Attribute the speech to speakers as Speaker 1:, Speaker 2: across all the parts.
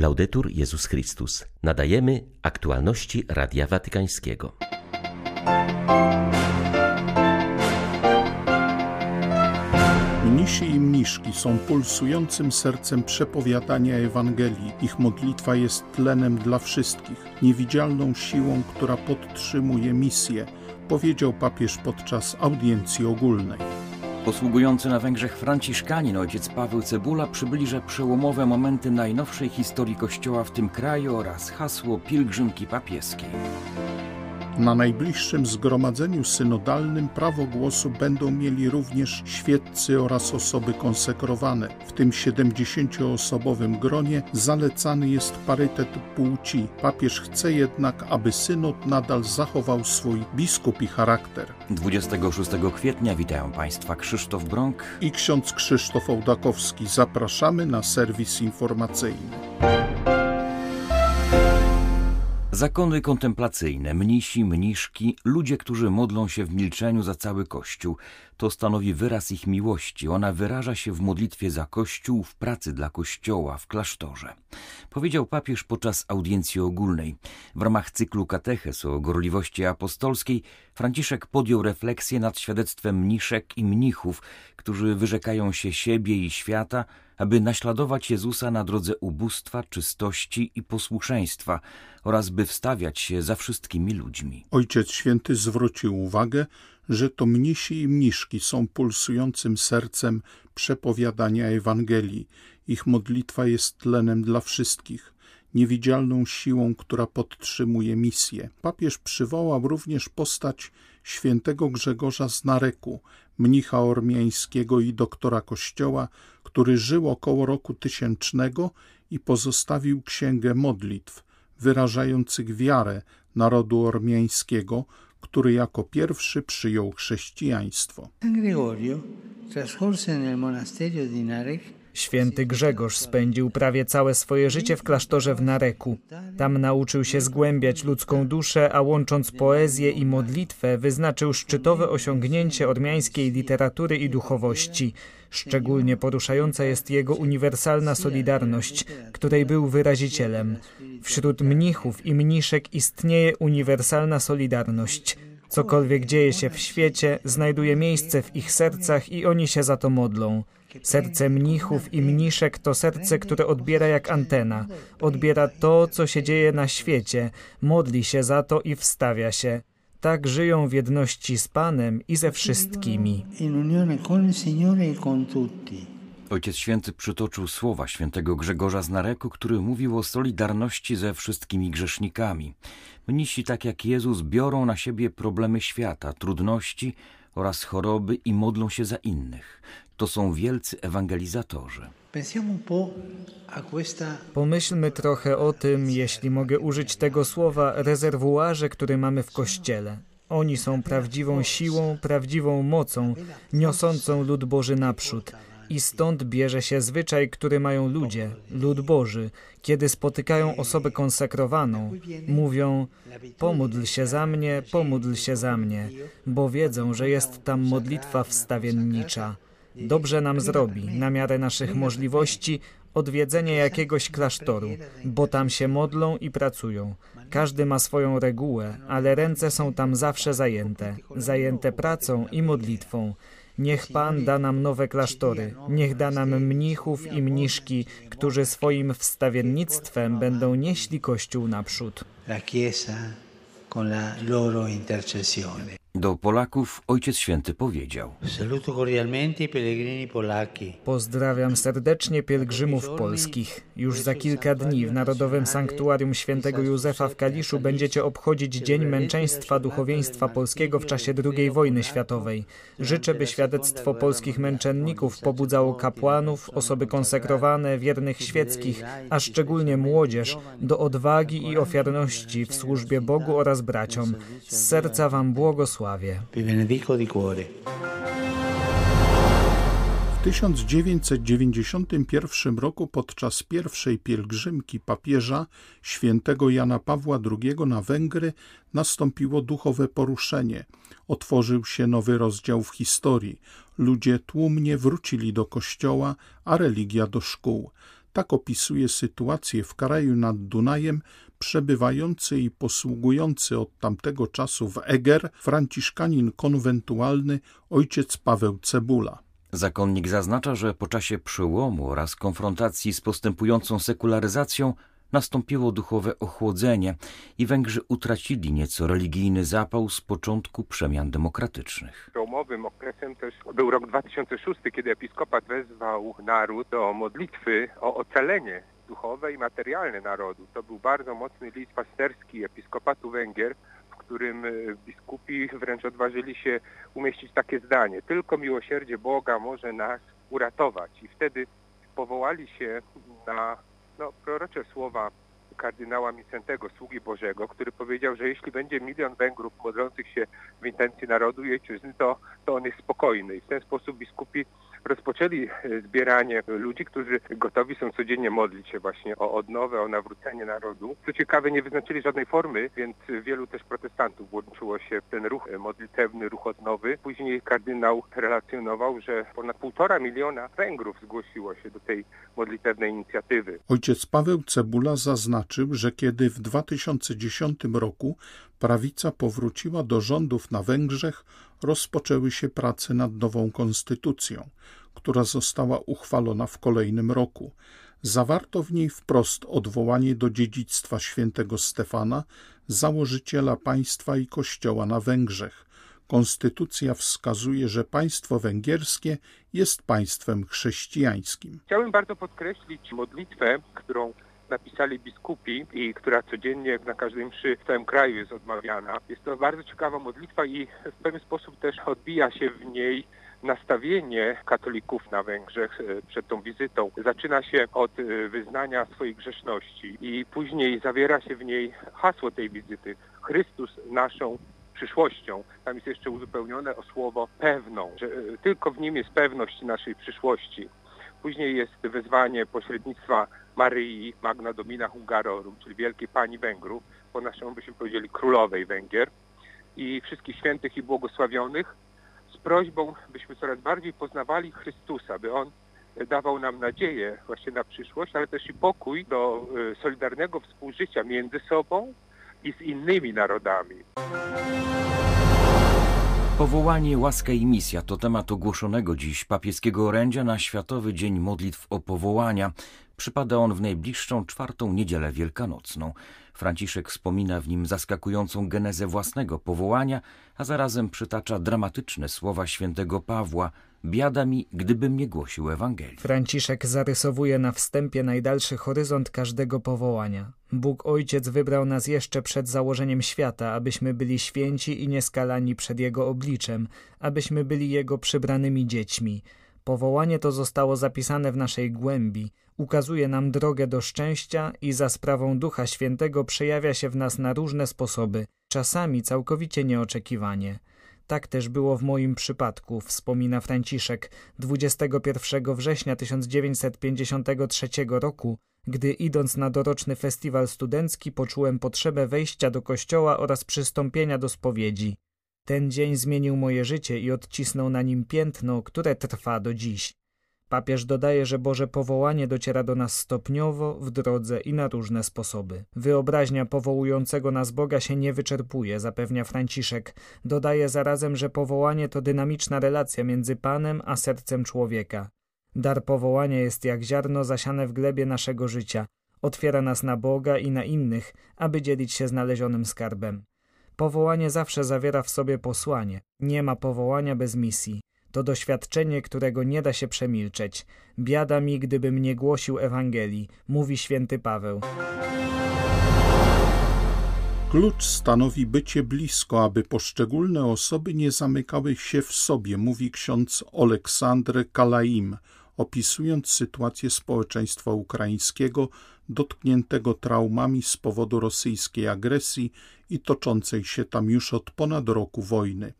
Speaker 1: Laudetur Jezus Chrystus. Nadajemy aktualności Radia Watykańskiego.
Speaker 2: Mnisi i mniszki są pulsującym sercem przepowiadania Ewangelii. Ich modlitwa jest tlenem dla wszystkich, niewidzialną siłą, która podtrzymuje misję, powiedział papież podczas audiencji ogólnej.
Speaker 3: Posługujący na Węgrzech Franciszkanin ojciec Paweł Cebula przybliża przełomowe momenty najnowszej historii Kościoła w tym kraju oraz hasło pielgrzymki papieskiej.
Speaker 2: Na najbliższym zgromadzeniu synodalnym prawo głosu będą mieli również świeccy oraz osoby konsekrowane. W tym 70-osobowym gronie zalecany jest parytet płci. Papież chce jednak, aby synod nadal zachował swój biskupi charakter.
Speaker 3: 26 kwietnia witają Państwa Krzysztof Brąk
Speaker 2: i ksiądz Krzysztof Ołdakowski. Zapraszamy na serwis informacyjny.
Speaker 3: Zakony kontemplacyjne, mnisi, mniszki, ludzie, którzy modlą się w milczeniu za cały Kościół, to stanowi wyraz ich miłości. Ona wyraża się w modlitwie za Kościół, w pracy dla Kościoła, w klasztorze. Powiedział papież podczas audiencji ogólnej. W ramach cyklu kateches o gorliwości apostolskiej Franciszek podjął refleksję nad świadectwem mniszek i mnichów, którzy wyrzekają się siebie i świata, aby naśladować Jezusa na drodze ubóstwa, czystości i posłuszeństwa oraz by wstawiać się za wszystkimi ludźmi.
Speaker 2: Ojciec Święty zwrócił uwagę, że to mnisi i mniszki są pulsującym sercem przepowiadania Ewangelii. Ich modlitwa jest tlenem dla wszystkich, niewidzialną siłą, która podtrzymuje misję. Papież przywołał również postać świętego Grzegorza z Nareku, mnicha ormiańskiego i doktora kościoła, który żył około roku tysięcznego i pozostawił księgę modlitw wyrażających wiarę narodu ormiańskiego, który jako pierwszy przyjął chrześcijaństwo.
Speaker 4: Święty Grzegorz spędził prawie całe swoje życie w klasztorze w Nareku. Tam nauczył się zgłębiać ludzką duszę, a łącząc poezję i modlitwę, wyznaczył szczytowe osiągnięcie ormiańskiej literatury i duchowości. Szczególnie poruszająca jest jego uniwersalna solidarność, której był wyrazicielem. Wśród mnichów i mniszek istnieje uniwersalna solidarność. Cokolwiek dzieje się w świecie, znajduje miejsce w ich sercach i oni się za to modlą. Serce mnichów i mniszek to serce, które odbiera jak antena. Odbiera to, co się dzieje na świecie, modli się za to i wstawia się. Tak żyją w jedności z Panem i ze wszystkimi.
Speaker 3: Ojciec Święty przytoczył słowa świętego Grzegorza z Nareku, który mówił o solidarności ze wszystkimi grzesznikami. Mnisi, tak jak Jezus, biorą na siebie problemy świata, trudności oraz choroby i modlą się za innych. To są wielcy ewangelizatorzy.
Speaker 4: Pomyślmy trochę o tym, jeśli mogę użyć tego słowa, rezerwuarze, który mamy w Kościele. Oni są prawdziwą siłą, prawdziwą mocą, niosącą lud Boży naprzód. I stąd bierze się zwyczaj, który mają ludzie, lud Boży, kiedy spotykają osobę konsekrowaną, mówią: Pomódl się za mnie, pomódl się za mnie, bo wiedzą, że jest tam modlitwa wstawiennicza. Dobrze nam zrobi, na miarę naszych możliwości, odwiedzenie jakiegoś klasztoru, bo tam się modlą i pracują. Każdy ma swoją regułę, ale ręce są tam zawsze zajęte, zajęte pracą i modlitwą. Niech Pan da nam nowe klasztory, niech da nam mnichów i mniszki, którzy swoim wstawiennictwem będą nieśli Kościół naprzód. La Chiesa
Speaker 3: con la loro intercessione. Do Polaków Ojciec Święty powiedział:
Speaker 4: Pozdrawiam serdecznie pielgrzymów polskich. Już za kilka dni w Narodowym Sanktuarium Świętego Józefa w Kaliszu będziecie obchodzić Dzień Męczeństwa Duchowieństwa Polskiego w czasie II wojny światowej. Życzę, by świadectwo polskich męczenników pobudzało kapłanów, osoby konsekrowane, wiernych świeckich, a szczególnie młodzież, do odwagi i ofiarności w służbie Bogu oraz braciom. Z serca Wam błogosławię.
Speaker 2: Vi benedico di cuore. W 1991 roku podczas pierwszej pielgrzymki papieża świętego Jana Pawła II na Węgry nastąpiło duchowe poruszenie. Otworzył się nowy rozdział w historii. Ludzie tłumnie wrócili do kościoła, a religia do szkół. Tak opisuje sytuację w kraju nad Dunajem przebywający i posługujący od tamtego czasu w Eger franciszkanin konwentualny ojciec Paweł Cebula.
Speaker 3: Zakonnik zaznacza, że po czasie przełomu oraz konfrontacji z postępującą sekularyzacją nastąpiło duchowe ochłodzenie i Węgrzy utracili nieco religijny zapał z początku przemian demokratycznych.
Speaker 5: Przełomowym okresem też był rok 2006, kiedy episkopat wezwał naród do modlitwy o ocalenie duchowe i materialne narodu. To był bardzo mocny list pasterski episkopatu Węgier, w którym e, biskupi wręcz odważyli się umieścić takie zdanie. Tylko miłosierdzie Boga może nas uratować. I wtedy powołali się na no, prorocze słowa kardynała Micentego, sługi Bożego, który powiedział, że jeśli będzie milion Węgrów modlących się w intencji narodu i ojczyzny, to, to on jest spokojny. I w ten sposób biskupi rozpoczęli e, zbieranie ludzi, którzy gotowi są codziennie modlić się właśnie o odnowę, o nawrócenie narodu. Co ciekawe, nie wyznaczyli żadnej formy, więc wielu też protestantów włączyło się w ten ruch modlitewny, ruch odnowy. Później kardynał relacjonował, że ponad półtora miliona Węgrów zgłosiło się do tej modlitewnej inicjatywy.
Speaker 2: Ojciec Paweł Cebula zaznaczył, że kiedy w 2010 roku prawica powróciła do rządów na Węgrzech, rozpoczęły się prace nad nową konstytucją, która została uchwalona w kolejnym roku. Zawarto w niej wprost odwołanie do dziedzictwa świętego Stefana, założyciela państwa i kościoła na Węgrzech. Konstytucja wskazuje, że państwo węgierskie jest państwem chrześcijańskim.
Speaker 5: Chciałbym bardzo podkreślić modlitwę, którą napisali biskupi i która codziennie na każdej mszy w całym kraju jest odmawiana. Jest to bardzo ciekawa modlitwa i w pewien sposób też odbija się w niej nastawienie katolików na Węgrzech e, przed tą wizytą. Zaczyna się od e, wyznania swojej grzeszności i później zawiera się w niej hasło tej wizyty. Chrystus naszą przyszłością. Tam jest jeszcze uzupełnione o słowo pewną, że e, tylko w nim jest pewność naszej przyszłości. Później jest wezwanie pośrednictwa Maryi Magna Domina Hungarorum, czyli Wielkiej Pani Węgrów, po naszemu byśmy powiedzieli Królowej Węgier i wszystkich świętych i błogosławionych z prośbą, byśmy coraz bardziej poznawali Chrystusa, by On dawał nam nadzieję właśnie na przyszłość, ale też i pokój do e, solidarnego współżycia między sobą i z innymi narodami.
Speaker 3: Powołanie, łaska i misja to temat ogłoszonego dziś papieskiego orędzia na Światowy Dzień Modlitw o Powołania. Przypada on w najbliższą czwartą niedzielę wielkanocną. Franciszek wspomina w nim zaskakującą genezę własnego powołania, a zarazem przytacza dramatyczne słowa świętego Pawła – Biada mi, gdybym nie głosił Ewangelii.
Speaker 4: Franciszek zarysowuje na wstępie najdalszy horyzont każdego powołania. Bóg Ojciec wybrał nas jeszcze przed założeniem świata, abyśmy byli święci i nieskalani przed Jego obliczem, abyśmy byli Jego przybranymi dziećmi. Powołanie to zostało zapisane w naszej głębi, ukazuje nam drogę do szczęścia i za sprawą Ducha Świętego przejawia się w nas na różne sposoby, czasami całkowicie nieoczekiwanie. Tak też było w moim przypadku, wspomina Franciszek 21 września 1953 roku, gdy idąc na doroczny festiwal studencki poczułem potrzebę wejścia do kościoła oraz przystąpienia do spowiedzi. Ten dzień zmienił moje życie i odcisnął na nim piętno, które trwa do dziś. Papież dodaje, że Boże powołanie dociera do nas stopniowo, w drodze i na różne sposoby. Wyobraźnia powołującego nas Boga się nie wyczerpuje, zapewnia Franciszek. Dodaje zarazem, że powołanie to dynamiczna relacja między Panem a sercem człowieka. Dar powołania jest jak ziarno zasiane w glebie naszego życia. Otwiera nas na Boga i na innych, aby dzielić się znalezionym skarbem. Powołanie zawsze zawiera w sobie posłanie. Nie ma powołania bez misji. To doświadczenie, którego nie da się przemilczeć. Biada mi, gdybym nie głosił Ewangelii, mówi święty Paweł.
Speaker 2: Klucz stanowi bycie blisko, aby poszczególne osoby nie zamykały się w sobie, mówi ksiądz Oleksandr Kalaim, opisując sytuację społeczeństwa ukraińskiego dotkniętego traumami z powodu rosyjskiej agresji i toczącej się tam już od ponad roku wojny.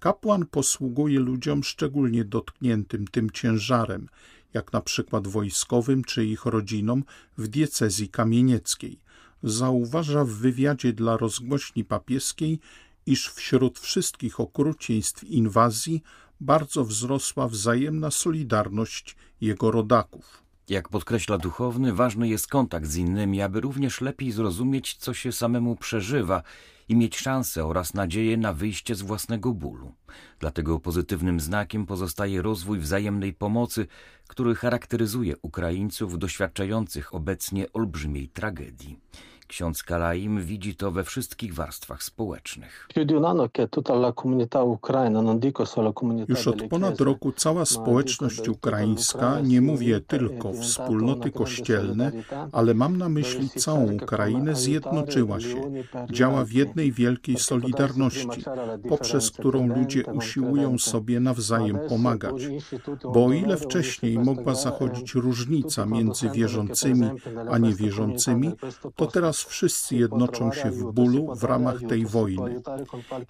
Speaker 2: Kapłan posługuje ludziom szczególnie dotkniętym tym ciężarem, jak na przykład wojskowym czy ich rodzinom w diecezji kamienieckiej. Zauważa w wywiadzie dla rozgłośni papieskiej, iż wśród wszystkich okrucieństw inwazji bardzo wzrosła wzajemna solidarność jego rodaków.
Speaker 3: Jak podkreśla duchowny, ważny jest kontakt z innymi, aby również lepiej zrozumieć, co się samemu przeżywa i mieć szansę oraz nadzieję na wyjście z własnego bólu. Dlatego pozytywnym znakiem pozostaje rozwój wzajemnej pomocy, który charakteryzuje Ukraińców doświadczających obecnie olbrzymiej tragedii. Ksiądz Kalaim widzi to we wszystkich warstwach społecznych.
Speaker 2: Już od ponad roku cała społeczność ukraińska, nie mówię tylko wspólnoty kościelne, ale mam na myśli całą Ukrainę, zjednoczyła się. Działa w jednej wielkiej solidarności, poprzez którą ludzie usiłują sobie nawzajem pomagać. Bo o ile wcześniej mogła zachodzić różnica między wierzącymi a niewierzącymi, to teraz wszyscy jednoczą się w bólu w ramach tej wojny.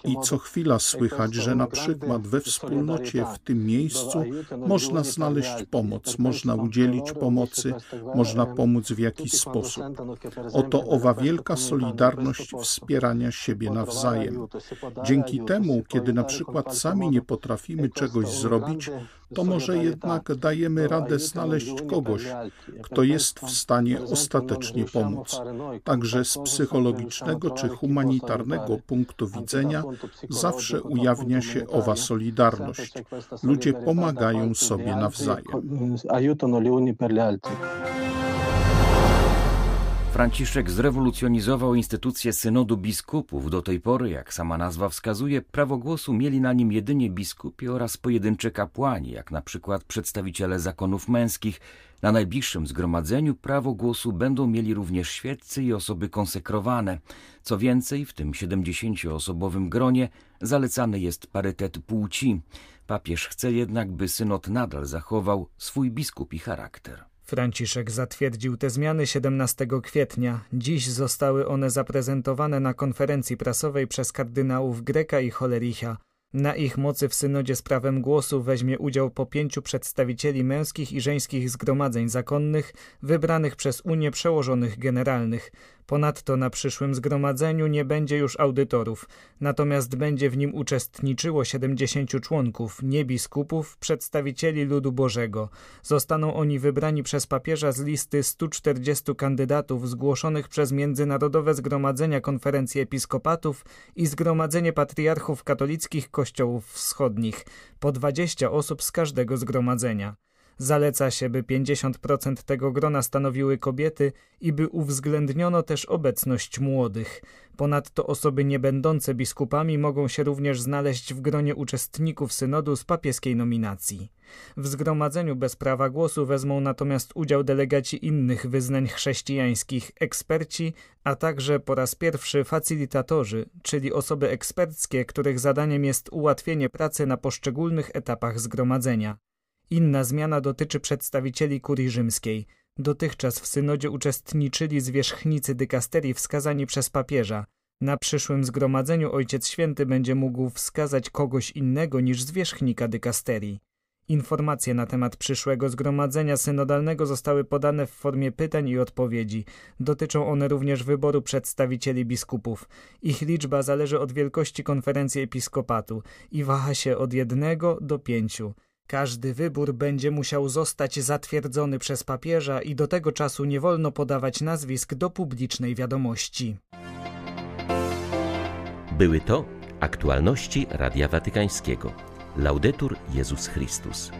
Speaker 2: I co chwila słychać, że na przykład we wspólnocie w tym miejscu można znaleźć pomoc, można udzielić pomocy, można pomóc w jakiś sposób. Oto owa wielka solidarność wspierania siebie nawzajem. Dzięki temu, kiedy na przykład sami nie potrafimy czegoś zrobić, to może jednak dajemy radę znaleźć kogoś, kto jest w stanie ostatecznie pomóc. Także z psychologicznego czy humanitarnego punktu widzenia zawsze ujawnia się owa solidarność. Ludzie pomagają sobie nawzajem.
Speaker 3: Franciszek zrewolucjonizował instytucję synodu biskupów. Do tej pory, jak sama nazwa wskazuje, prawo głosu mieli na nim jedynie biskupi oraz pojedyncze kapłani, jak na przykład przedstawiciele zakonów męskich. Na najbliższym zgromadzeniu prawo głosu będą mieli również świeccy i osoby konsekrowane. Co więcej, w tym 70-osobowym gronie zalecany jest parytet płci. Papież chce jednak, by synod nadal zachował swój biskupi charakter.
Speaker 4: Franciszek zatwierdził te zmiany 17 kwietnia. Dziś zostały one zaprezentowane na konferencji prasowej przez kardynałów Greka i Holericha. Na ich mocy w synodzie z prawem głosu weźmie udział po pięciu przedstawicieli męskich i żeńskich zgromadzeń zakonnych wybranych przez Unię Przełożonych Generalnych. Ponadto na przyszłym zgromadzeniu nie będzie już audytorów, natomiast będzie w nim uczestniczyło 70 członków, nie biskupów, przedstawicieli ludu Bożego. Zostaną oni wybrani przez papieża z listy 140 kandydatów zgłoszonych przez Międzynarodowe Zgromadzenia Konferencji Episkopatów i Zgromadzenie Patriarchów Katolickich Kościołów Wschodnich, po 20 osób z każdego zgromadzenia. Zaleca się, by 50% tego grona stanowiły kobiety i by uwzględniono też obecność młodych. Ponadto osoby niebędące biskupami mogą się również znaleźć w gronie uczestników synodu z papieskiej nominacji. W zgromadzeniu bez prawa głosu wezmą natomiast udział delegaci innych wyznań chrześcijańskich, eksperci, a także po raz pierwszy facilitatorzy, czyli osoby eksperckie, których zadaniem jest ułatwienie pracy na poszczególnych etapach zgromadzenia. Inna zmiana dotyczy przedstawicieli kurii rzymskiej. Dotychczas w synodzie uczestniczyli zwierzchnicy dykasterii wskazani przez papieża. Na przyszłym zgromadzeniu Ojciec Święty będzie mógł wskazać kogoś innego niż zwierzchnika dykasterii. Informacje na temat przyszłego zgromadzenia synodalnego zostały podane w formie pytań i odpowiedzi. Dotyczą one również wyboru przedstawicieli biskupów. Ich liczba zależy od wielkości konferencji episkopatu i waha się od jednego do pięciu. Każdy wybór będzie musiał zostać zatwierdzony przez papieża i do tego czasu nie wolno podawać nazwisk do publicznej wiadomości.
Speaker 1: Były to aktualności Radia Watykańskiego. Laudetur Jezus Chrystus.